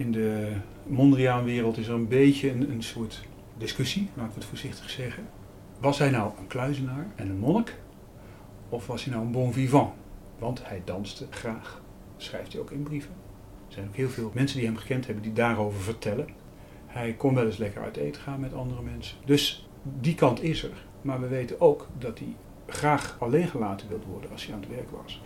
In de Mondriaan-wereld is er een beetje een, een soort discussie, laat ik het voorzichtig zeggen. Was hij nou een kluizenaar en een monnik? Of was hij nou een bon vivant? Want hij danste graag, schrijft hij ook in brieven. Er zijn ook heel veel mensen die hem gekend hebben die daarover vertellen. Hij kon wel eens lekker uit eten gaan met andere mensen. Dus die kant is er. Maar we weten ook dat hij graag alleen gelaten wilde worden als hij aan het werk was.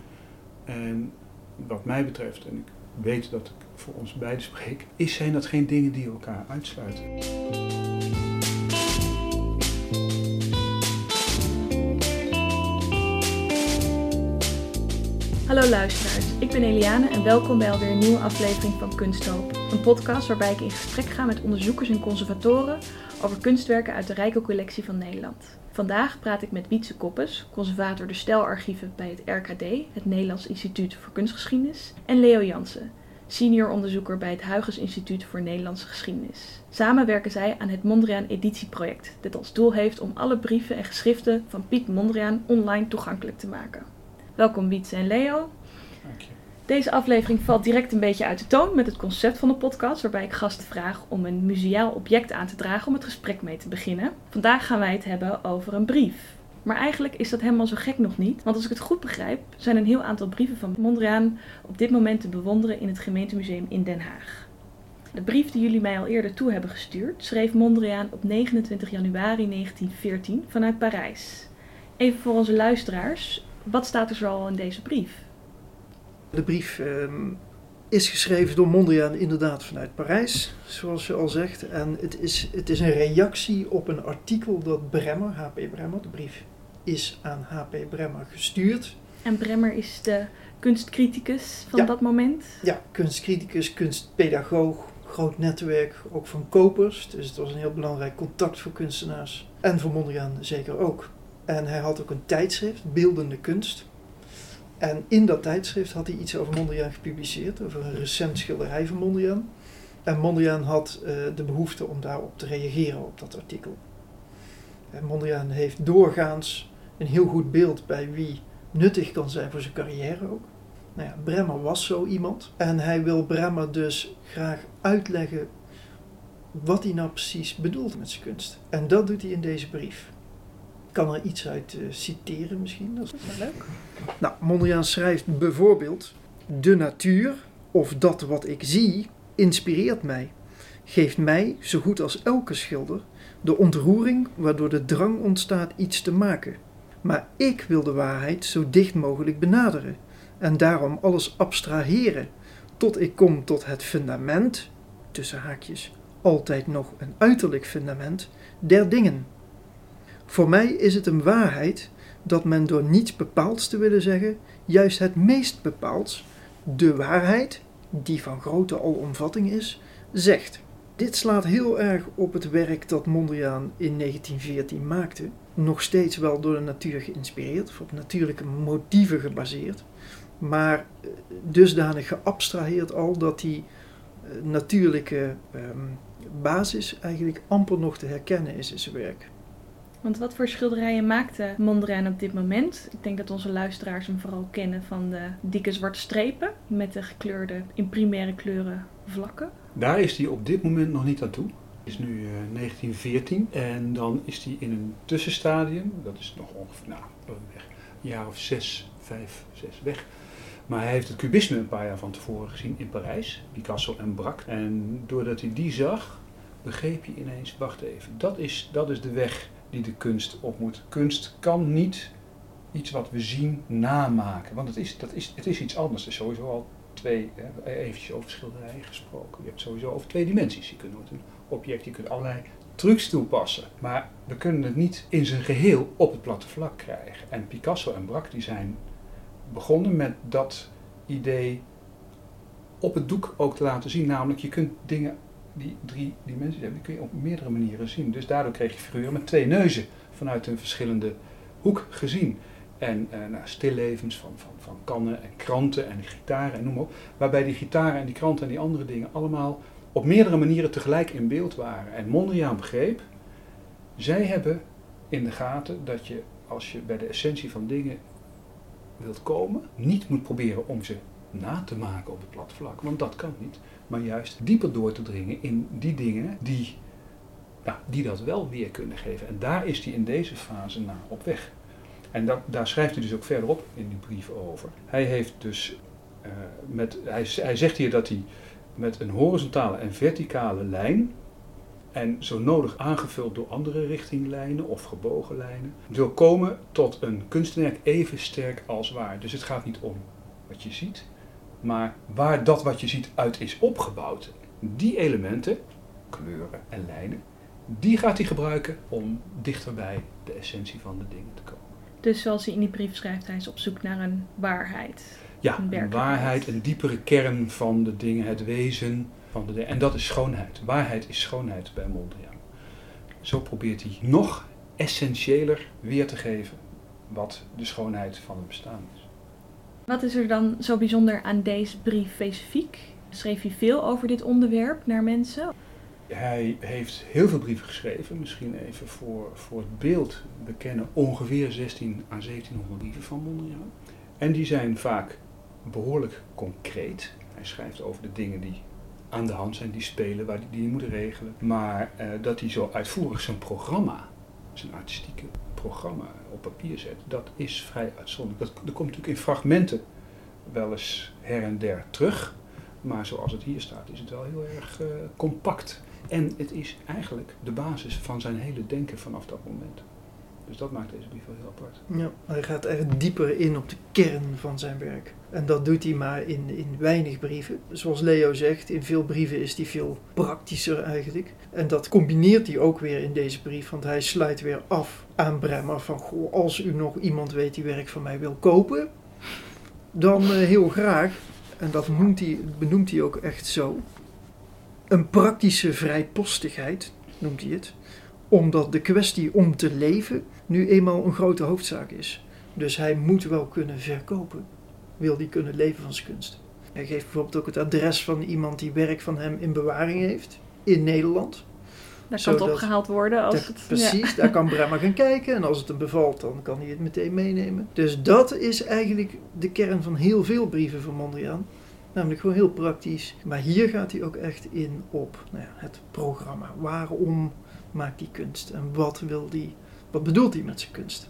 En wat mij betreft, en ik weet dat ik voor ons beiden spreek, is zijn dat geen dingen die elkaar uitsluiten. Hallo luisteraars, ik ben Eliane en welkom bij alweer een nieuwe aflevering van Kunsthoop. Een podcast waarbij ik in gesprek ga met onderzoekers en conservatoren over kunstwerken uit de rijke collectie van Nederland. Vandaag praat ik met Wietse Koppes, conservator de Stelarchieven bij het RKD, het Nederlands Instituut voor Kunstgeschiedenis, en Leo Jansen, senior onderzoeker bij het Huygens Instituut voor Nederlandse Geschiedenis. Samen werken zij aan het Mondriaan Editieproject, dat als doel heeft om alle brieven en geschriften van Piet Mondriaan online toegankelijk te maken. Welkom Wietse en Leo. Dank je. Deze aflevering valt direct een beetje uit de toon met het concept van de podcast, waarbij ik gasten vraag om een museaal object aan te dragen om het gesprek mee te beginnen. Vandaag gaan wij het hebben over een brief. Maar eigenlijk is dat helemaal zo gek nog niet, want als ik het goed begrijp, zijn een heel aantal brieven van Mondriaan op dit moment te bewonderen in het gemeentemuseum in Den Haag. De brief die jullie mij al eerder toe hebben gestuurd, schreef Mondriaan op 29 januari 1914 vanuit Parijs. Even voor onze luisteraars, wat staat er zoal in deze brief? De brief ehm, is geschreven door Mondriaan inderdaad vanuit Parijs, zoals je al zegt. En het is, het is een reactie op een artikel dat Bremmer, H.P. Bremmer, de brief is aan H.P. Bremmer gestuurd. En Bremmer is de kunstcriticus van Ja. dat moment. Ja, kunstcriticus, kunstpedagoog, groot netwerk, ook van kopers. Dus het was een heel belangrijk contact voor kunstenaars. En voor Mondriaan zeker ook. En hij had ook een tijdschrift, Beeldende Kunst. En in dat tijdschrift had hij iets over Mondriaan gepubliceerd, over een recent schilderij van Mondriaan. En Mondriaan had eh, de behoefte om daarop te reageren op dat artikel. En Mondriaan heeft doorgaans een heel goed beeld bij wie nuttig kan zijn voor zijn carrière ook. Nou ja, Bremmer was zo iemand. En hij wil Bremmer dus graag uitleggen wat hij nou precies bedoelt met zijn kunst. En dat doet hij in deze brief. Ik kan er iets uit eh, citeren misschien. Dat is Dat is wel leuk. nou, Mondriaan schrijft bijvoorbeeld: De natuur, of dat wat ik zie, inspireert mij. Geeft mij, zo goed als elke schilder, de ontroering waardoor de drang ontstaat iets te maken. Maar ik wil de waarheid zo dicht mogelijk benaderen en daarom alles abstraheren tot ik kom tot het fundament, tussen haakjes, altijd nog een uiterlijk fundament, der dingen. Voor mij is het een waarheid dat men door niets bepaalds te willen zeggen, juist het meest bepaalds, de waarheid, die van grote alomvatting is, zegt. Dit slaat heel erg op het werk dat Mondriaan in 1914 maakte, nog steeds wel door de natuur geïnspireerd, of op natuurlijke motieven gebaseerd, maar eh, dusdanig geabstraheerd al dat die eh, natuurlijke ehm, basis eigenlijk amper nog te herkennen is in zijn werk. Want wat voor schilderijen maakte Mondriaan op dit moment? Ik denk dat onze luisteraars hem vooral kennen van de dikke zwarte strepen met de gekleurde, in primaire kleuren vlakken. Daar is hij op dit moment nog niet aan toe. Is nu eh, 1914 en dan is hij in een tussenstadium, dat is nog ongeveer nou, een jaar of zes, vijf, zes weg. Maar hij heeft het cubisme een paar jaar van tevoren gezien in Parijs, Picasso en Braque. En doordat hij die zag, begreep hij ineens, wacht even, dat is, dat is de weg die de kunst op moet. Kunst kan niet iets wat we zien namaken, want het is, dat is, het is iets anders. Er is sowieso al twee, eventjes over schilderijen gesproken. Je hebt sowieso over twee dimensies. Je kunt object, je kunt allerlei trucs toepassen. Maar we kunnen het niet in zijn geheel op het platte vlak krijgen. En Picasso en Braque die zijn begonnen met dat idee op het doek ook te laten zien. Namelijk, je kunt dingen die drie dimensies hebben, die kun je op meerdere manieren zien. Dus daardoor kreeg je figuren met twee neuzen vanuit een verschillende hoek gezien. En eh, nou, stillevens van, van, van kannen en kranten en gitaren en noem maar op. Waarbij die gitaren en die kranten en die andere dingen allemaal op meerdere manieren tegelijk in beeld waren. En Mondriaan begreep, zij hebben in de gaten dat je als je bij de essentie van dingen wilt komen, niet moet proberen om ze na te maken op het plat vlak. Want dat kan niet. maar juist dieper door te dringen in die dingen die, ja, die dat wel weer kunnen geven. En daar is hij in deze fase naar op weg. En dat, daar schrijft hij dus ook verderop in die brief over. Hij heeft dus, uh, met, hij, hij zegt hier dat hij met een horizontale en verticale lijn en zo nodig aangevuld door andere richtinglijnen of gebogen lijnen, wil komen tot een kunstwerk even sterk als waar. Dus het gaat niet om wat je ziet, maar waar dat wat je ziet uit is opgebouwd. Die elementen, kleuren en lijnen, die gaat hij gebruiken om dichter bij de essentie van de dingen te komen. Dus zoals hij in die brief schrijft, hij is op zoek naar een waarheid. Ja, een, waarheid, een diepere kern van de dingen, het wezen van de dingen. En dat is schoonheid. Waarheid is schoonheid bij Mondriaan. Zo probeert hij nog essentiëler weer te geven wat de schoonheid van het bestaan is. Wat is er dan zo bijzonder aan deze brief specifiek? Schreef hij veel over dit onderwerp naar mensen? Hij heeft heel veel brieven geschreven, misschien even voor, voor het beeld. We kennen ongeveer 16 à 1700 brieven van Mondriaan. En die zijn vaak behoorlijk concreet. Hij schrijft over de dingen die aan de hand zijn, die spelen, waar die, die moeten regelen. Maar eh, dat hij zo uitvoerig zijn programma, zijn artistieke programma op papier zet, dat is vrij uitzonderlijk. Dat, dat komt natuurlijk in fragmenten wel eens her en der terug. Maar zoals het hier staat, is het wel heel erg uh, compact. En het is eigenlijk de basis van zijn hele denken vanaf dat moment. Dus dat maakt deze brief wel heel apart. Ja, hij gaat echt dieper in op de kern van zijn werk. En dat doet hij maar in, in weinig brieven. Zoals Leo zegt, in veel brieven is hij veel praktischer eigenlijk. En dat combineert hij ook weer in deze brief, want hij sluit weer af aan Bremmer van... Goh, als u nog iemand weet die werk van mij wil kopen, dan uh, heel graag. En dat noemt hij, benoemt hij ook echt zo. Een praktische vrijpostigheid noemt hij het omdat de kwestie om te leven nu eenmaal een grote hoofdzaak is. Dus hij moet wel kunnen verkopen, wil hij kunnen leven van zijn kunst. Hij geeft bijvoorbeeld ook het adres van iemand die werk van hem in bewaring heeft in Nederland. Daar kan het opgehaald worden. Als het, precies, daar kan Bremmer gaan kijken. En als het hem bevalt, dan kan hij het meteen meenemen. Dus dat is eigenlijk de kern van heel veel brieven van Mondriaan. Namelijk gewoon heel praktisch. Maar hier gaat hij ook echt in op nou ja, het programma. Waarom maakt die kunst? En wat, wil die, wat bedoelt hij met zijn kunst?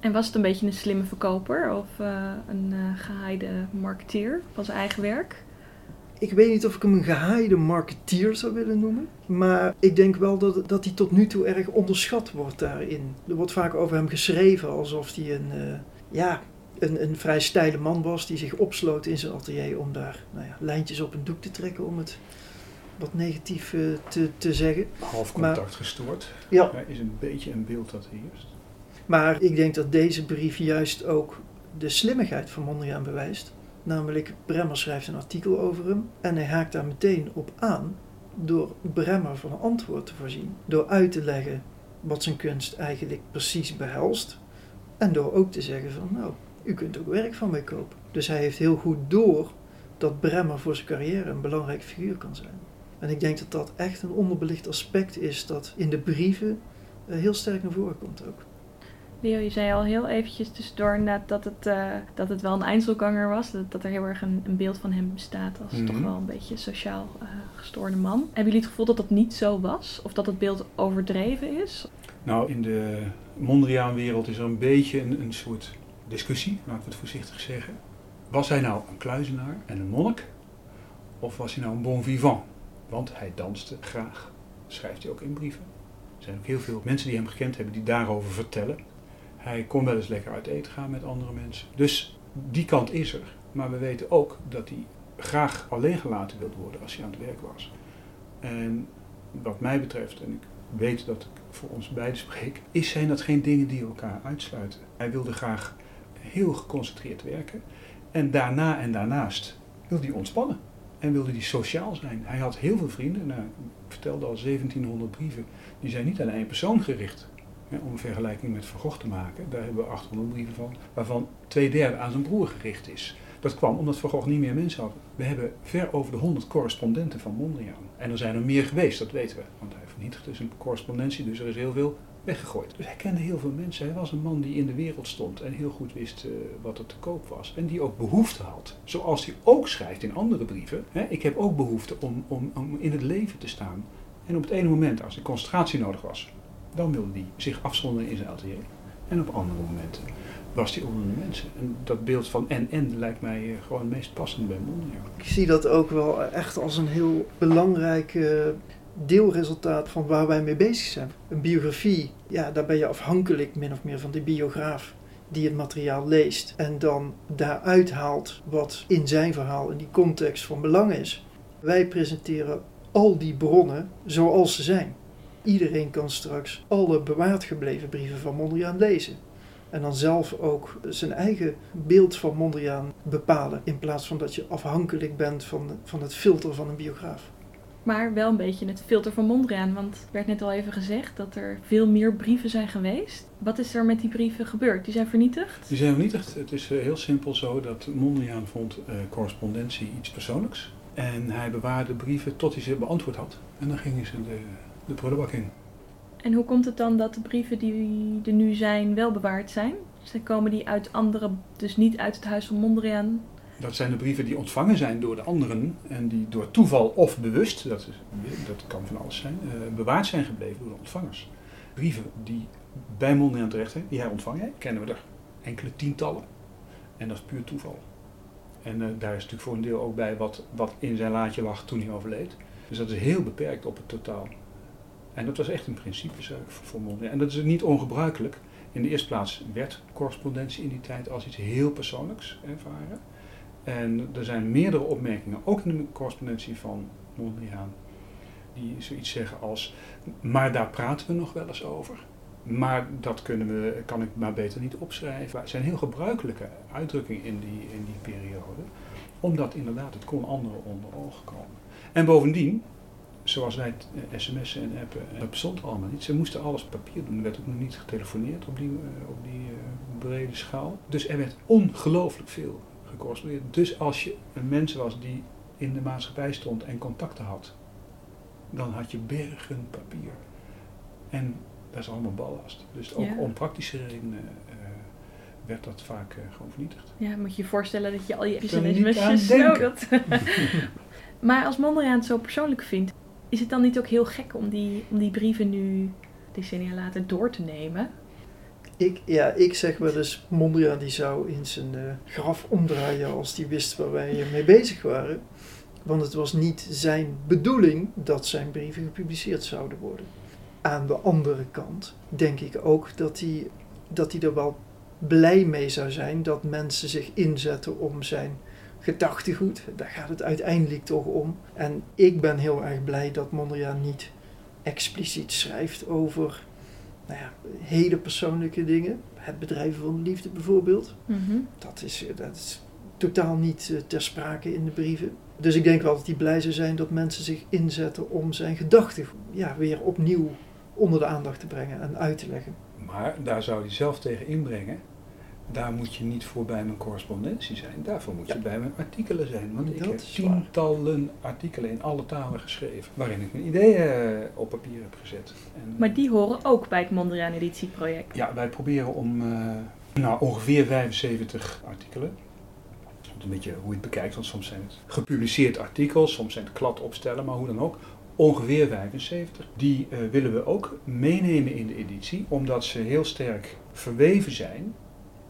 En was het een beetje een slimme verkoper of uh, een uh, gehaaide marketeer van zijn eigen werk? Ik weet niet of ik hem een gehaaide marketeer zou willen noemen. Maar ik denk wel dat, dat hij tot nu toe erg onderschat wordt daarin. Er wordt vaak over hem geschreven alsof hij een, uh, ja, een, een vrij steile man was die zich opsloot in zijn atelier om daar nou ja, lijntjes op een doek te trekken om het wat negatief uh, te, te zeggen. Half contact maar, gestoord. Ja. is een beetje een beeld dat heerst. Maar ik denk dat deze brief juist ook de slimmigheid van Mondriaan bewijst. Namelijk, Bremmer schrijft een artikel over hem en hij haakt daar meteen op aan door Bremmer van een antwoord te voorzien. Door uit te leggen wat zijn kunst eigenlijk precies behelst. En door ook te zeggen van, nou, u kunt ook werk van mij kopen. Dus hij heeft heel goed door dat Bremmer voor zijn carrière een belangrijk figuur kan zijn. En ik denk dat dat echt een onderbelicht aspect is dat in de brieven uh, heel sterk naar voren komt ook. Leo, je zei al heel eventjes tussendoor net dat het, uh, dat het wel een Einzelganger was. Dat, dat er heel erg een, een beeld van hem bestaat als mm -hmm. toch wel een beetje sociaal uh, gestoorde man. Hebben jullie het gevoel dat dat niet zo was? Of dat het beeld overdreven is? Nou, in de Mondriaan-wereld is er een beetje een, een soort discussie, laten we het voorzichtig zeggen. Was hij nou een kluizenaar en een monnik? Of was hij nou een bon vivant? Want hij danste graag, schrijft hij ook in brieven. Er zijn ook heel veel mensen die hem gekend hebben die daarover vertellen. Hij kon wel eens lekker uit eten gaan met andere mensen. Dus die kant is er. Maar we weten ook dat hij graag alleen gelaten wilde worden als hij aan het werk was. En wat mij betreft, en ik weet dat ik voor ons beiden spreek, is zijn dat geen dingen die elkaar uitsluiten. Hij wilde graag heel geconcentreerd werken. En daarna en daarnaast wilde hij ontspannen. En wilde hij sociaal zijn. Hij had heel veel vrienden. Nou, ik vertelde al 1700 brieven. Die zijn niet aan één persoon gericht. om een vergelijking met Van te maken. Daar hebben we 800 brieven van. Waarvan twee derde aan zijn broer gericht is. Dat kwam omdat Van niet meer mensen had. We hebben ver over de 100 correspondenten van Mondriaan. En er zijn er meer geweest, dat weten we. Want hij vernietigt dus een correspondentie, dus er is heel veel weggegooid. Dus hij kende heel veel mensen. Hij was een man die in de wereld stond en heel goed wist uh, wat er te koop was. En die ook behoefte had. Zoals hij ook schrijft in andere brieven. Hè, ik heb ook behoefte om, om, om in het leven te staan. En op het ene moment, als er concentratie nodig was, dan wilde hij zich afzonderen in zijn atelier. En op andere momenten was hij onder de mensen. En dat beeld van en-en lijkt mij eh, gewoon het meest passend bij Mondriaan. Ik zie dat ook wel echt als een heel belangrijk uh, deelresultaat van waar wij mee bezig zijn. Een biografie, ja, daar ben je afhankelijk min of meer van de biograaf die het materiaal leest en dan daaruit haalt wat in zijn verhaal, in die context van belang is. Wij presenteren al die bronnen zoals ze zijn. Iedereen kan straks alle bewaard gebleven brieven van Mondriaan lezen. En dan zelf ook zijn eigen beeld van Mondriaan bepalen. In plaats van dat je afhankelijk bent van, van het filter van een biograaf. Maar wel een beetje het filter van Mondriaan. Want er werd net al even gezegd dat er veel meer brieven zijn geweest. Wat is er met die brieven gebeurd? Die zijn vernietigd? Die zijn vernietigd. Het is eh, heel simpel zo dat Mondriaan vond uh, correspondentie iets persoonlijks. En hij bewaarde brieven tot hij ze beantwoord had. En dan gingen ze de, de prullenbak in. En hoe komt het dan dat de brieven die er nu zijn wel bewaard zijn? Dus komen die uit andere, dus niet uit het huis van Mondriaan? Dat zijn de brieven die ontvangen zijn door de anderen en die door toeval of bewust, dat, is, dat kan van alles zijn, uh, bewaard zijn gebleven door de ontvangers. Brieven die bij Mondriaan terecht zijn, die hij ontvangen heeft, kennen we er enkele tientallen. En dat is puur toeval. En uh, daar is natuurlijk voor een deel ook bij wat, wat in zijn laadje lag toen hij overleed. Dus dat is heel beperkt op het totaal. En dat was echt een principezaak voor Mondriaan. En dat is niet ongebruikelijk. In de eerste plaats werd correspondentie in die tijd als iets heel persoonlijks ervaren. En er zijn meerdere opmerkingen, ook in de correspondentie van Mondriaan, die zoiets zeggen als, maar daar praten we nog wel eens over. Maar dat kunnen we, kan ik maar beter niet opschrijven. Het zijn heel gebruikelijke uitdrukkingen in die, in die periode, omdat inderdaad het kon anderen onder ogen komen. En bovendien, zoals wij het sms'en en appen, dat bestond allemaal niet. Ze moesten alles papier doen. Er werd ook nog niet getelefoneerd op die, op die brede schaal. Dus er werd ongelooflijk veel gecorrespondeerd. Dus als je een mens was die in de maatschappij stond en contacten had, dan had je bergen papier. En dat is allemaal ballast. Dus ook om praktische redenen uh, werd dat vaak uh, gewoon vernietigd. Ja, moet je je voorstellen dat je al je. Dat maar als Mondriaan het zo persoonlijk vindt, is het dan niet ook heel gek om die, om die brieven nu decennia later door te nemen? Ik, ja, ik zeg wel eens, Mondriaan die zou in zijn uh, graf omdraaien als die wist waar wij mee bezig waren. Want het was niet zijn bedoeling dat zijn brieven gepubliceerd zouden worden. Aan de andere kant denk ik ook dat hij, dat hij er wel blij mee zou zijn dat mensen zich inzetten om zijn gedachtegoed. Daar gaat het uiteindelijk toch om. En ik ben heel erg blij dat Mondriaan niet expliciet schrijft over nou ja, hele persoonlijke dingen. Het bedrijven van de liefde bijvoorbeeld. Mhm. dat, is, dat is totaal niet uh, ter sprake in de brieven. Dus ik denk wel dat hij blij zou zijn dat mensen zich inzetten om zijn gedachten ja, weer opnieuw onder de aandacht te brengen en uit te leggen. Maar daar zou hij zelf tegen inbrengen daar moet je niet voor bij mijn correspondentie zijn. Daarvoor moet je bij mijn artikelen zijn. Want ik heb tientallen artikelen in alle talen geschreven. Waarin ik mijn ideeën eh, op papier heb gezet. En, maar die horen ook bij het Mondriaan Editieproject? Ja, wij proberen om uh, nou, ongeveer 75 artikelen. Een beetje hoe je het bekijkt, want soms zijn het gepubliceerd artikels, soms zijn het kladopstellen, maar hoe dan ook ongeveer 75. Die uh, willen we ook meenemen in de editie, omdat ze heel sterk verweven zijn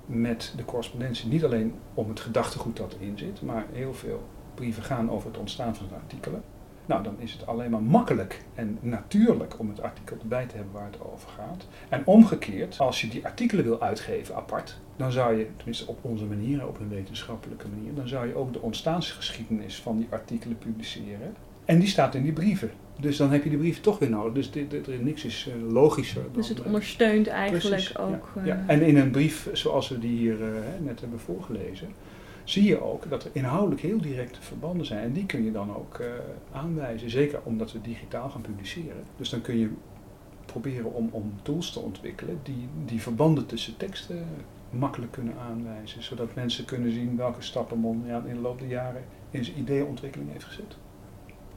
met de correspondentie niet alleen om het gedachtegoed dat erin zit, maar heel veel brieven gaan over het ontstaan van de artikelen. Nou, dan is het alleen maar makkelijk en natuurlijk om het artikel erbij te hebben waar het over gaat. En omgekeerd, als je die artikelen wil uitgeven apart, dan zou je, tenminste op onze manier, op een wetenschappelijke manier, dan zou je ook de ontstaansgeschiedenis van die artikelen publiceren. En die staat in die brieven. Dus dan heb je die brief toch weer nodig. Dus dit, dit, niks is uh, logischer. Dan, dus het ondersteunt eigenlijk precies, ook. Ja, ja, En in een brief zoals we die hier net hebben voorgelezen, zie je ook dat er inhoudelijk heel directe verbanden zijn. En die kun je dan ook aanwijzen. Zeker omdat we digitaal gaan publiceren. Dus dan kun je proberen om, om tools te ontwikkelen die die verbanden tussen teksten makkelijk kunnen aanwijzen. Zodat mensen kunnen zien welke stappen Mondriaan in de loop der jaren in zijn ideeontwikkeling heeft gezet.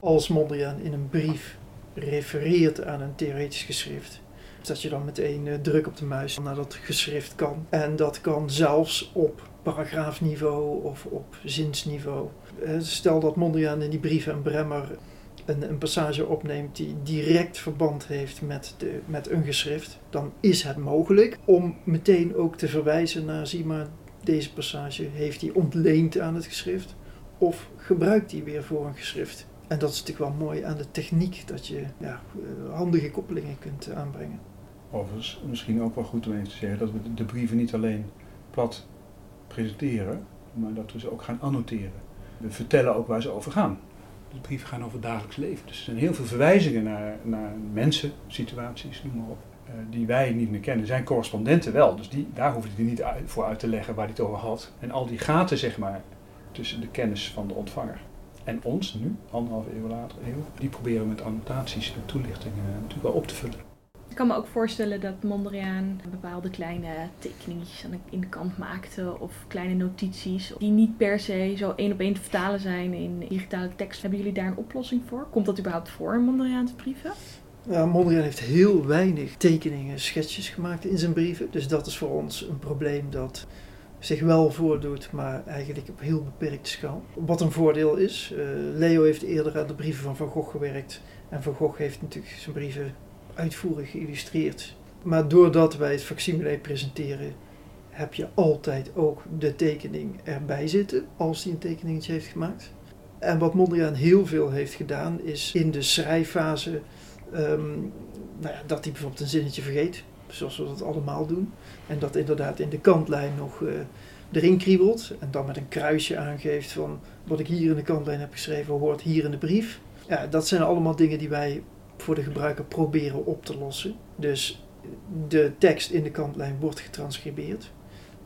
Als Mondriaan in een brief refereert aan een theoretisch geschrift, dat je dan meteen uh, druk op de muis naar dat geschrift kan. En dat kan zelfs op paragraafniveau of op zinsniveau. Uh, stel dat Mondriaan in die brief aan Bremmer een, een, passage opneemt die direct verband heeft met, de, met een geschrift, dan is het mogelijk om meteen ook te verwijzen naar, zie maar, deze passage heeft hij ontleend aan het geschrift of gebruikt hij weer voor een geschrift. En dat is natuurlijk wel mooi aan de techniek, dat je ja, eh, handige koppelingen kunt aanbrengen. Overigens, misschien ook wel goed om even te zeggen dat we de brieven niet alleen plat presenteren, maar dat we ze ook gaan annoteren. We vertellen ook waar ze over gaan. De brieven gaan over het dagelijks leven. Dus er zijn heel veel verwijzingen naar, naar mensen, situaties, noem maar op, eh, die wij niet meer kennen. Er zijn correspondenten wel, dus die, daar hoef je niet voor uit te leggen waar hij het over had. En al die gaten, zeg maar, tussen de kennis van de ontvanger en ons nu, anderhalve eeuw later, eeuw, die proberen we met annotaties en toelichtingen natuurlijk wel op te vullen. Ik kan me ook voorstellen dat Mondriaan bepaalde kleine tekeningetjes in de kant maakte of kleine notities die niet per se zo één op één te vertalen zijn in digitale tekst. Hebben jullie daar een oplossing voor? Komt dat überhaupt voor in Mondriaanse brieven? Ja, Mondriaan heeft heel weinig tekeningen, schetsjes gemaakt in zijn brieven. Dus dat is voor ons een probleem dat zich wel voordoet, maar eigenlijk op heel beperkte schaal. Wat een voordeel is, uh, Leo heeft eerder aan de brieven van Van Gogh gewerkt. En Van Gogh heeft natuurlijk zijn brieven uitvoerig geïllustreerd. Maar doordat wij het facsimile presenteren, heb je altijd ook de tekening erbij zitten, als hij een tekeningetje heeft gemaakt. En wat Mondriaan heel veel heeft gedaan, is in de schrijffase um, nou ja, dat hij bijvoorbeeld een zinnetje vergeet, zoals we dat allemaal doen. En dat inderdaad in de kantlijn nog uh, erin kriebelt. En dan met een kruisje aangeeft van wat ik hier in de kantlijn heb geschreven, hoort hier in de brief. Ja, dat zijn allemaal dingen die wij voor de gebruiker proberen op te lossen. Dus de tekst in de kantlijn wordt getranscribeerd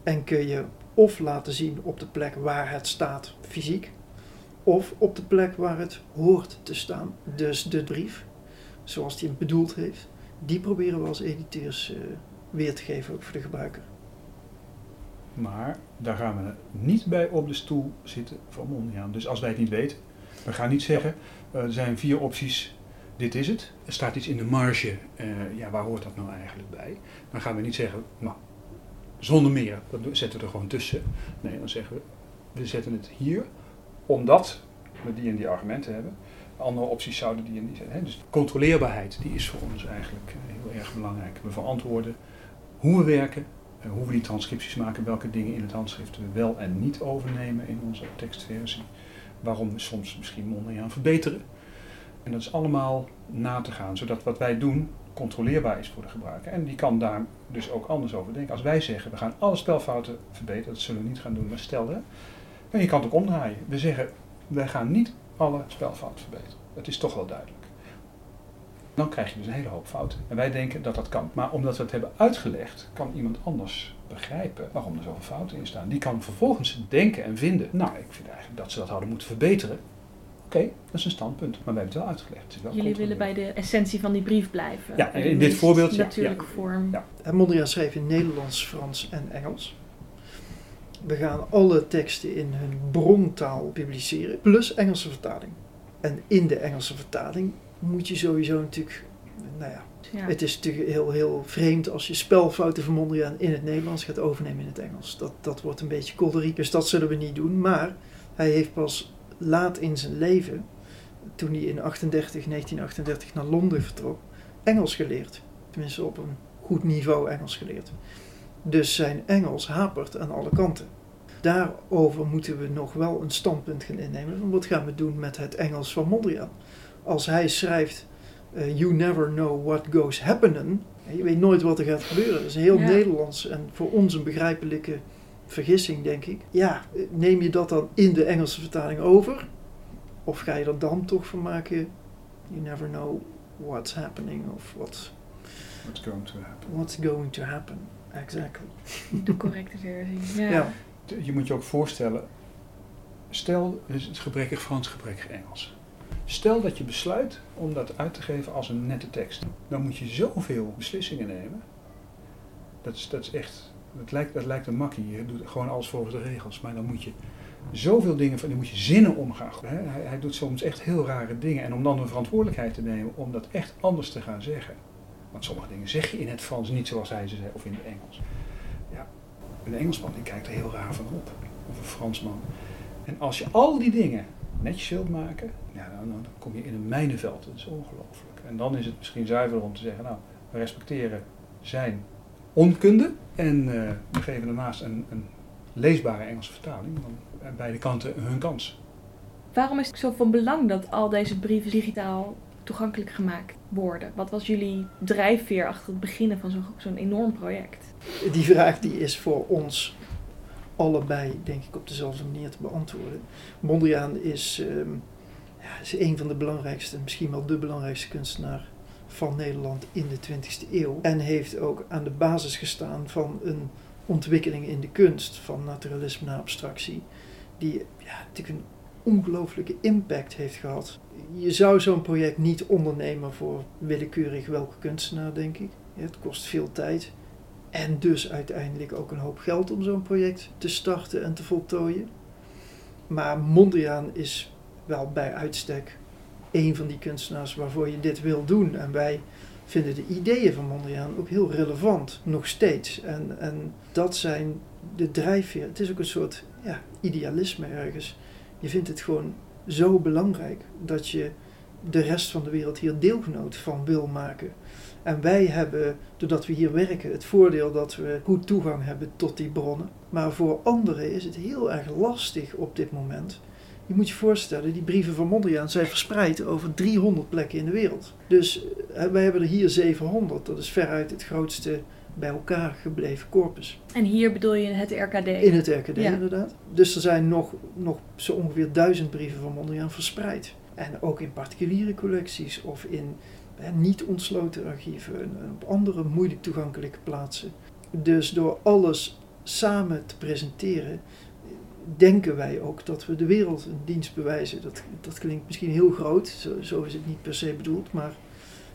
en kun je of laten zien op de plek waar het staat fysiek, of op de plek waar het hoort te staan. Dus de brief, zoals die hem bedoeld heeft, die proberen we als editeurs uh, weer te geven voor de gebruiker. Maar daar gaan we niet bij op de stoel zitten van. Dus als wij het niet weten, we gaan niet zeggen, uh, er zijn vier opties dit is het. Er staat iets in de marge, uh, ja, waar hoort dat nou eigenlijk bij? Dan gaan we niet zeggen, nou, zonder meer, dat zetten we er gewoon tussen. Nee, dan zeggen we, we zetten het hier, omdat we die en die argumenten hebben. Andere opties zouden die en die zijn. Hè? Dus controleerbaarheid, die is voor ons eigenlijk eh, heel erg belangrijk. We verantwoorden hoe we werken, uh, hoe we die transcripties maken, welke dingen in het handschrift we wel en niet overnemen in onze tekstversie. Waarom we soms misschien Mondriaan verbeteren. En dat is allemaal na te gaan, zodat wat wij doen controleerbaar is voor de gebruiker. En die kan daar dus ook anders over denken. Als wij zeggen, we gaan alle spelfouten verbeteren, dat zullen we niet gaan doen, maar stel hè. En je kan het ook omdraaien. We zeggen, wij gaan niet alle spelfouten verbeteren. Dat is toch wel duidelijk. Dan krijg je dus een hele hoop fouten. En wij denken dat dat kan. Maar omdat we het hebben uitgelegd, kan iemand anders begrijpen waarom er zoveel fouten in staan. Die kan vervolgens denken en vinden, nou, ik vind eigenlijk dat ze dat hadden moeten verbeteren. Oké, dat is een standpunt, maar wij hebben het wel uitgelegd. wel Jullie willen bij de essentie van die brief blijven. Ja, in, dit voorbeeld. Natuurlijke ja, vorm. Ja. Mondriaan schreef in Nederlands, Frans en Engels. We gaan alle teksten in hun brontaal publiceren, plus Engelse vertaling. En in de Engelse vertaling moet je sowieso natuurlijk, nou ja, ja. Het is natuurlijk heel, heel vreemd als je spelfouten van Mondriaan in het Nederlands gaat overnemen in het Engels. Dat, dat wordt een beetje kolderiek, dus dat zullen we niet doen. Maar hij heeft pas laat in zijn leven, toen hij in 38, 1938 naar Londen vertrok, Engels geleerd. Tenminste op een goed niveau Engels geleerd. Dus zijn Engels hapert aan alle kanten. Daarover moeten we nog wel een standpunt gaan innemen. Van wat gaan we doen met het Engels van Mondriaan? Als hij schrijft, uh, you never know what goes happening. Je weet nooit wat er gaat gebeuren. Dat is heel Nederlands en voor ons een begrijpelijke vergissing, denk ik. Ja, neem je dat dan in de Engelse vertaling over? Of ga je er dan toch van maken? You never know what's happening of what's, what's going to happen. What's going to happen, exactly. De correcte versie, ja. ja. Je moet je ook voorstellen, stel, het gebrekkig Frans, gebrekkig Engels. Stel dat je besluit om dat uit te geven als een nette tekst. Dan moet je zoveel beslissingen nemen. Dat is, dat is echt Het lijkt, het lijkt een makkie. Je doet gewoon alles volgens de regels. Maar dan moet je zoveel dingen van, dan moet je zinnen omgaan. Hij, hij doet soms echt heel rare dingen. En om dan de verantwoordelijkheid te nemen om dat echt anders te gaan zeggen. Want sommige dingen zeg je in het Frans niet zoals hij ze zei, of in het Engels. Ja, een Engelsman die kijkt er heel raar van op. Of een Fransman. En als je al die dingen netjes wilt maken, ja, dan, kom je in een mijnenveld. Dat is ongelooflijk. En dan is het misschien zuiver om te zeggen, nou, we respecteren zijn onkunde. En uh, we geven daarnaast een, een leesbare Engelse vertaling. Dan beide kanten hun kans. Waarom is het zo van belang dat al deze brieven digitaal toegankelijk gemaakt worden? Wat was jullie drijfveer achter het beginnen van zo'n enorm project? Die vraag die is voor ons allebei, denk ik, op dezelfde manier te beantwoorden. Mondriaan is, um, ja, is een van de belangrijkste, misschien wel de belangrijkste kunstenaar van Nederland in de 20e eeuw. En heeft ook aan de basis gestaan van een ontwikkeling in de kunst, van naturalisme naar abstractie, die ja, natuurlijk een ongelooflijke impact heeft gehad. Je zou zo'n project niet ondernemen voor willekeurig welke kunstenaar, denk ik. Het kost veel tijd. En dus uiteindelijk ook een hoop geld om zo'n project te starten en te voltooien. Maar Mondriaan is wel bij uitstek een van die kunstenaars waarvoor je dit wil doen. En wij vinden de ideeën van Mondriaan ook heel relevant, nog steeds. En, en dat zijn de drijfveer. Het is ook een soort ja, idealisme ergens. Je vindt het gewoon zo belangrijk dat je de rest van de wereld hier deelgenoot van wil maken. En wij hebben, doordat we hier werken, het voordeel dat we goed toegang hebben tot die bronnen. Maar voor anderen is het heel erg lastig op dit moment. Je moet je voorstellen, die brieven van Mondriaan zijn verspreid over 300 plekken in de wereld. Dus eh, wij hebben er hier 700. Dat is veruit het grootste bij elkaar gebleven corpus. En hier bedoel je het RKD? In het RKD, inderdaad. Dus er zijn nog, nog zo ongeveer duizend brieven van Mondriaan verspreid. En ook in particuliere collecties of in niet ontsloten archieven en op andere moeilijk toegankelijke plaatsen. Dus door alles samen te presenteren, denken wij ook dat we de wereld een dienst bewijzen. Dat, dat klinkt misschien heel groot, zo, zo is het niet per se bedoeld, maar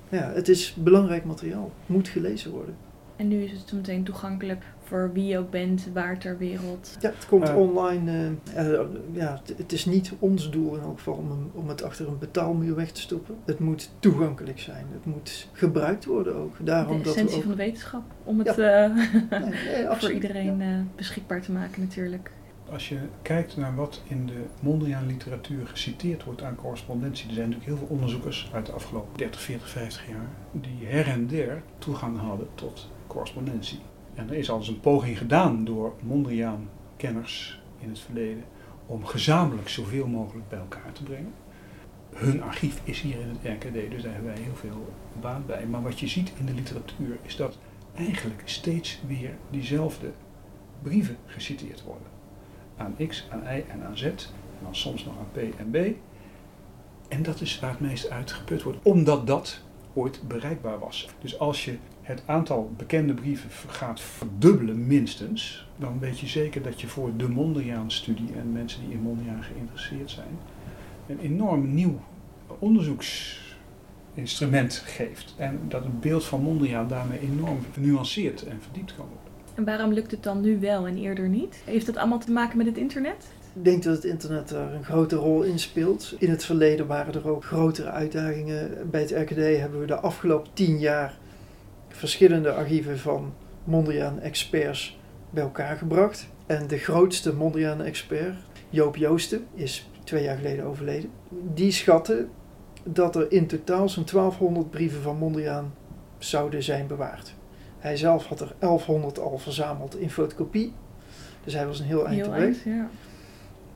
ja, het is belangrijk materiaal, moet gelezen worden. En nu is het meteen toegankelijk voor wie je ook bent, waar ter wereld. Ja, het komt online. Uh, ja, het is niet ons doel in elk geval om, om het achter een betaalmuur weg te stoppen. Het moet toegankelijk zijn. Het moet gebruikt worden ook. Daarom de essentie ook... van de wetenschap. Om het ja. uh, nee, voor iedereen ja. beschikbaar te maken natuurlijk. Als je kijkt naar wat in de Mondriaan literatuur geciteerd wordt aan correspondentie, er zijn natuurlijk heel veel onderzoekers uit de afgelopen 30, 40, 50 jaar die her en der toegang hadden tot correspondentie. En er is al eens een poging gedaan door Mondriaan-kenners in het verleden om gezamenlijk zoveel mogelijk bij elkaar te brengen. Hun archief is hier in het RKD, dus daar hebben wij heel veel baat bij. Maar wat je ziet in de literatuur is dat eigenlijk steeds weer diezelfde brieven geciteerd worden. Aan X, aan Y en aan Z, en dan soms nog aan P en B. En dat is waar het meest uitgeput wordt, omdat dat ooit bereikbaar was. Dus als je het aantal bekende brieven gaat verdubbelen minstens, dan weet je zeker dat je voor de Mondriaan-studie en mensen die in Mondriaan geïnteresseerd zijn, een enorm nieuw onderzoeksinstrument geeft. En dat het beeld van Mondriaan daarmee enorm genuanceerd en verdiept kan worden. En waarom lukt het dan nu wel en eerder niet? Heeft dat allemaal te maken met het internet? Ik denk dat het internet daar een grote rol in speelt. In het verleden waren er ook grotere uitdagingen. Bij het RKD hebben we de afgelopen tien jaar verschillende archieven van Mondriaan-experts bij elkaar gebracht. En de grootste Mondriaan-expert, Joop Joosten, is twee jaar geleden overleden. Die schatte dat er in totaal zo'n 1200 brieven van Mondriaan zouden zijn bewaard. Hij zelf had er 1100 al verzameld in fotocopie. Dus hij was een heel eind weg. Ja.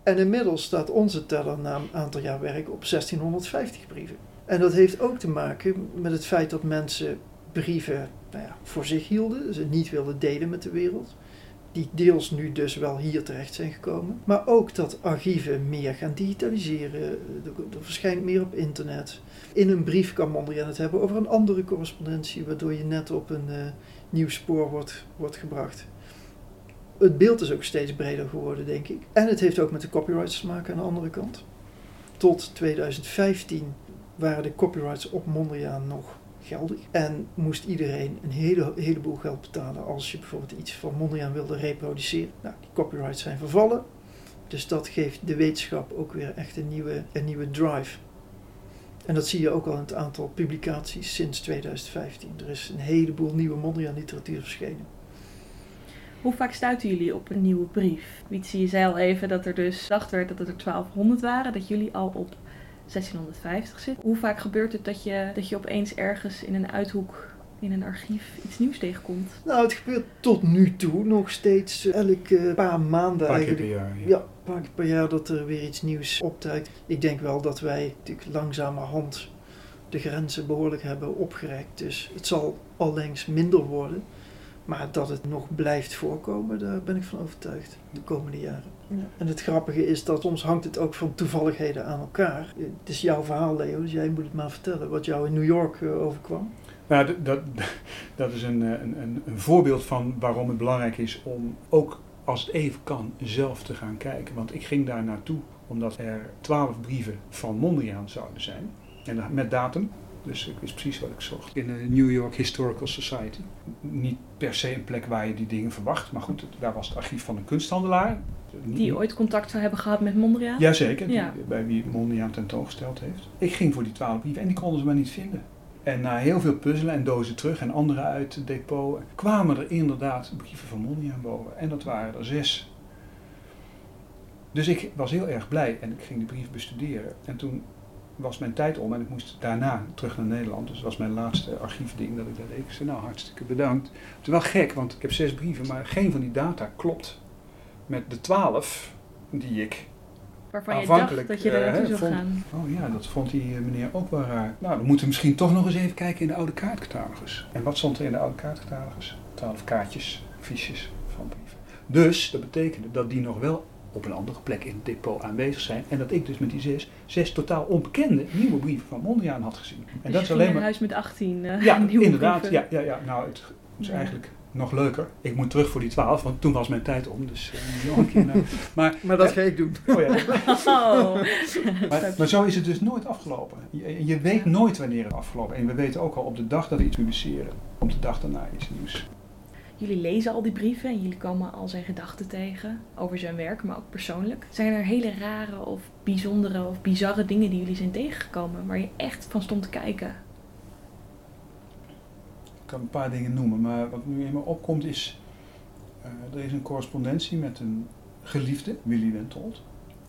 En inmiddels staat onze teller na een aantal jaar werk op 1650 brieven. En dat heeft ook te maken met het feit dat mensen brieven nou ja, voor zich hielden, ze niet wilden delen met de wereld. Die deels nu dus wel hier terecht zijn gekomen. Maar ook dat archieven meer gaan digitaliseren. Er, verschijnt meer op internet. In een brief kan Mondriaan het hebben over een andere correspondentie, waardoor je net op een uh, nieuw spoor wordt, wordt gebracht. Het beeld is ook steeds breder geworden, denk ik. En het heeft ook met de copyrights te maken aan de andere kant. Tot 2015 waren de copyrights op Mondriaan nog geldig. En moest iedereen een hele, heleboel geld betalen als je bijvoorbeeld iets van Mondriaan wilde reproduceren. Nou, die copyrights zijn vervallen. Dus dat geeft de wetenschap ook weer echt een nieuwe, een nieuwe drive. En dat zie je ook al in het aantal publicaties sinds 2015. Er is een heleboel nieuwe Mondriaan literatuur verschenen. Hoe vaak stuiten jullie op een nieuwe brief? Wietse, je zei al even dat er dus gedacht werd dat het er 1200 waren, dat jullie al op 1650 zitten. Hoe vaak gebeurt het dat je, dat je opeens ergens in een uithoek in een archief iets nieuws tegenkomt? Nou, het gebeurt tot nu toe nog steeds eh, elke paar maanden paar keer per eigenlijk. jaar. Ja, een paar keer per jaar dat er weer iets nieuws opduikt. Ik denk wel dat wij natuurlijk langzamerhand de grenzen behoorlijk hebben opgerekt. Dus het zal allengs minder worden. Maar dat het nog blijft voorkomen, daar ben ik van overtuigd de komende jaren. En het grappige is dat soms hangt het ook van toevalligheden aan elkaar. Het is jouw verhaal, Leo, dus jij moet het maar vertellen wat jou in New York eh, overkwam. Nou, dat, dat is een, eh, een, een, een voorbeeld van waarom het belangrijk is om ook als het even kan zelf te gaan kijken. Want ik ging daar naartoe omdat er twaalf brieven van Mondriaan zouden zijn. En met datum. Dus ik wist precies wat ik zocht. In de New York Historical Society. Niet per se een plek waar je die dingen verwacht. Maar goed, daar was het archief van een kunsthandelaar. Die ooit contact zou hebben gehad met Mondriaan? Jazeker, die- Ja. bij wie Mondriaan tentoongesteld heeft. Ik ging voor die twaalf brieven en die konden ze maar niet vinden. En na heel veel puzzelen en dozen terug en andere uit het depot kwamen er inderdaad brieven van Mondriaan boven. En dat waren er zes. Dus ik was heel erg blij en ik ging die brief bestuderen. En toen was mijn tijd om en ik moest daarna terug naar Nederland. Dus dat was mijn laatste archiefding dat ik dat deed. Ik zei nou hartstikke bedankt. Het is wel gek, want ik heb zes brieven, maar geen van die data klopt met de twaalf die ik Waarvan je dacht dat je daar eh, naartoe zou vond- gaan. Oh ja, dat vond die eh, meneer ook wel raar. Nou, dan moeten we misschien toch nog eens even kijken in de oude kaartcatalogus. En wat stond er in de oude kaartcatalogus? Twaalf kaartjes, fiches van brieven. Dus dat betekende dat die nog wel op een andere plek in het depot aanwezig zijn. En dat ik dus met die zes, zes totaal onbekende nieuwe brieven van Mondriaan had gezien. En Dus dat je is alleen maar... huis met 18 eh, Ja, nieuwe inderdaad. brieven. Ja, ja, ja. Nou, het is Ja. eigenlijk nog leuker. Ik moet terug voor die twaalf, want toen was mijn tijd om. Dus nog een keer naar... Maar, Maar dat ga ik doen. oh ja, Oh. Maar, maar zo is het dus nooit afgelopen. Je, je weet Ja. nooit wanneer het afgelopen is. En we weten ook al op de dag dat we iets publiceren, op de dag daarna iets nieuws. Jullie lezen al die brieven en jullie komen al zijn gedachten tegen over zijn werk, maar ook persoonlijk. Zijn er hele rare of bijzondere of bizarre dingen die jullie zijn tegengekomen waar je echt van stond te kijken? Ik kan een paar dingen noemen, maar wat nu in me opkomt is... eh, er is een correspondentie met een geliefde, Willy Wentold.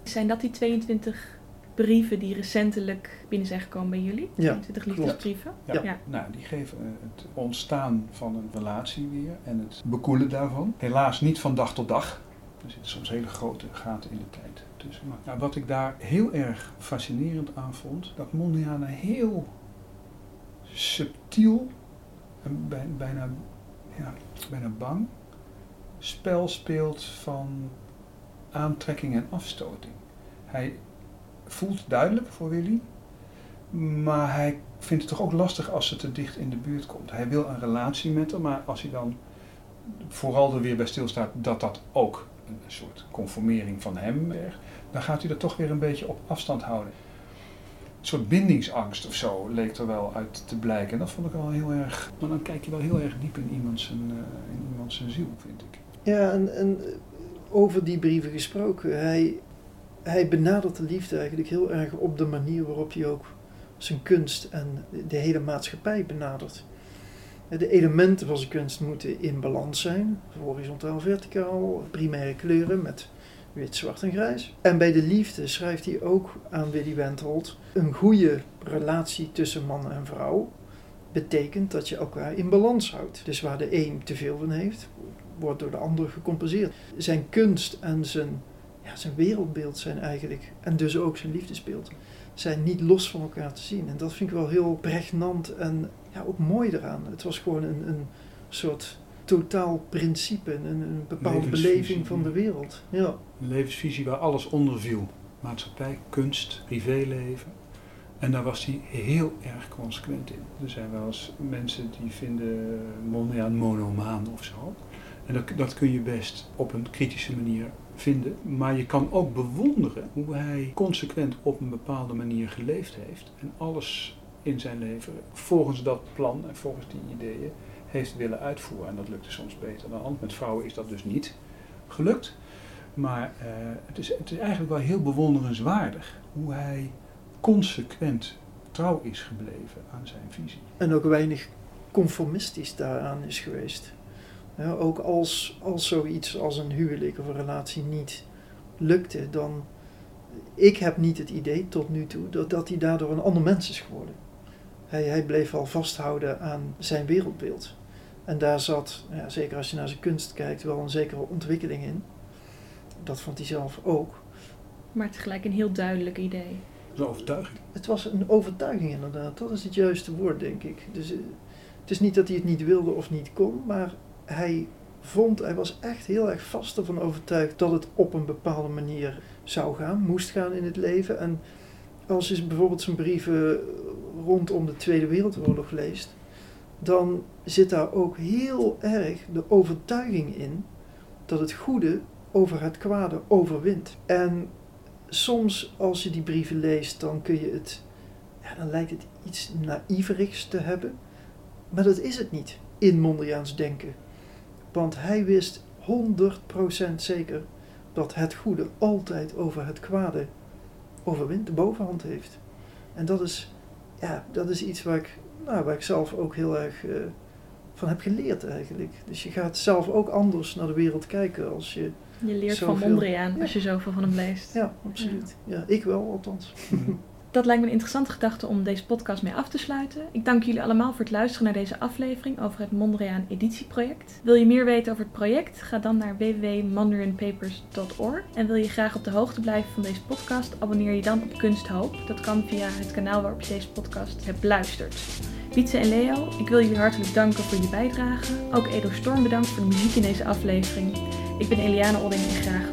Zijn dat die 22 brieven die recentelijk binnen zijn gekomen bij jullie? Ja, 22 liefdesbrieven? Ja. Ja. Nou, die geven eh, het ontstaan van een relatie weer en het bekoelen daarvan. Helaas niet van dag tot dag. Er zitten soms hele grote gaten in de tijd tussen. Maar nou, wat ik daar heel erg fascinerend aan vond, dat Mondriaan een heel subtiel en bij- bijna, ja, bijna bang spel speelt van aantrekking en afstoting. Hij voelt duidelijk voor Willy, maar hij vindt het toch ook lastig als ze te dicht in de buurt komt. Hij wil een relatie met haar, maar als hij dan vooral er weer bij stilstaat dat dat ook een soort conformering van hem is, dan gaat hij er toch weer een beetje op afstand houden. Een soort bindingsangst of zo leek er wel uit te blijken. En dat vond ik wel heel erg. Maar dan kijk je wel heel erg diep in iemand zijn, eh, in iemand zijn ziel, vind ik. Ja, en, en over die brieven gesproken, hij, hij benadert de liefde eigenlijk heel erg op de manier waarop hij ook zijn kunst en de hele maatschappij benadert. De elementen van zijn kunst moeten in balans zijn, horizontaal, verticaal, primaire kleuren met wit, zwart en grijs. En bij de liefde schrijft hij ook aan Willy Wendrold een goede relatie tussen man en vrouw betekent dat je elkaar in balans houdt. Dus waar de een te veel van heeft, wordt door de ander gecompenseerd. Zijn kunst en zijn, ja, zijn wereldbeeld zijn eigenlijk, en dus ook zijn liefdesbeeld, zijn niet los van elkaar te zien. En dat vind ik wel heel pregnant en ja, ook mooi eraan. Het was gewoon een, een soort totaal principe, een, een bepaalde beleving van de wereld. Ja. Een levensvisie waar alles onder viel. Maatschappij, kunst, privéleven. En daar was hij heel erg consequent in. Er zijn wel eens mensen die vinden Mondriaan monomaan of zo. En dat, dat kun je best op een kritische manier Maar je kan ook bewonderen hoe hij consequent op een bepaalde manier geleefd heeft. En alles in zijn leven volgens dat plan en volgens die ideeën heeft willen uitvoeren. En dat lukte soms beter dan anders. Met vrouwen is dat dus niet gelukt. Maar uh, het, is, het is eigenlijk wel heel bewonderenswaardig hoe hij consequent trouw is gebleven aan zijn visie. En ook weinig conformistisch daaraan is geweest. Ja, ook als, als zoiets als een huwelijk of een relatie niet lukte, dan. Ik heb niet het idee tot nu toe dat, dat hij daardoor een ander mens is geworden. Hij, hij bleef al vasthouden aan zijn wereldbeeld. En daar zat, ja, zeker als je naar zijn kunst kijkt, wel een zekere ontwikkeling in. Dat vond hij zelf ook. Maar tegelijk een heel duidelijk idee. Een overtuiging. Het was een overtuiging inderdaad. Dat is het juiste woord, denk ik. Dus eh, het is niet dat hij het niet wilde of niet kon, maar hij vond, hij was echt heel erg vast ervan overtuigd dat het op een bepaalde manier zou gaan, moest gaan in het leven. En als je bijvoorbeeld zijn brieven rondom de Tweede Wereldoorlog leest, dan zit daar ook heel erg de overtuiging in dat het goede over het kwade overwint. En soms als je die brieven leest, dan kun je het, ja, dan lijkt het iets naïverigs te hebben. Maar dat is het niet in Mondriaans denken. Want hij wist 100% zeker dat het goede altijd over het kwade overwint, de bovenhand heeft. En dat is, ja, dat is iets waar ik, nou, waar ik zelf ook heel erg uh, van heb geleerd eigenlijk. Dus je gaat zelf ook anders naar de wereld kijken als je. Je leert zoveel, van Mondriaan ja. als je zoveel van hem leest. Ja, absoluut. Ja, ik wel althans. Dat lijkt me een interessante gedachte om deze podcast mee af te sluiten. Ik dank jullie allemaal voor het luisteren naar deze aflevering over het Mondriaan Editieproject. Wil je meer weten over het project? Ga dan naar www.mondrianpapers.org. En wil je graag op de hoogte blijven van deze podcast? Abonneer je dan op Kunsthoop. Dat kan via het kanaal waarop je deze podcast hebt beluisterd. Wietse en Leo, ik wil jullie hartelijk danken voor jullie bijdrage. Ook Edo Storm bedankt voor de muziek in deze aflevering. Ik ben Eliane Odding en graag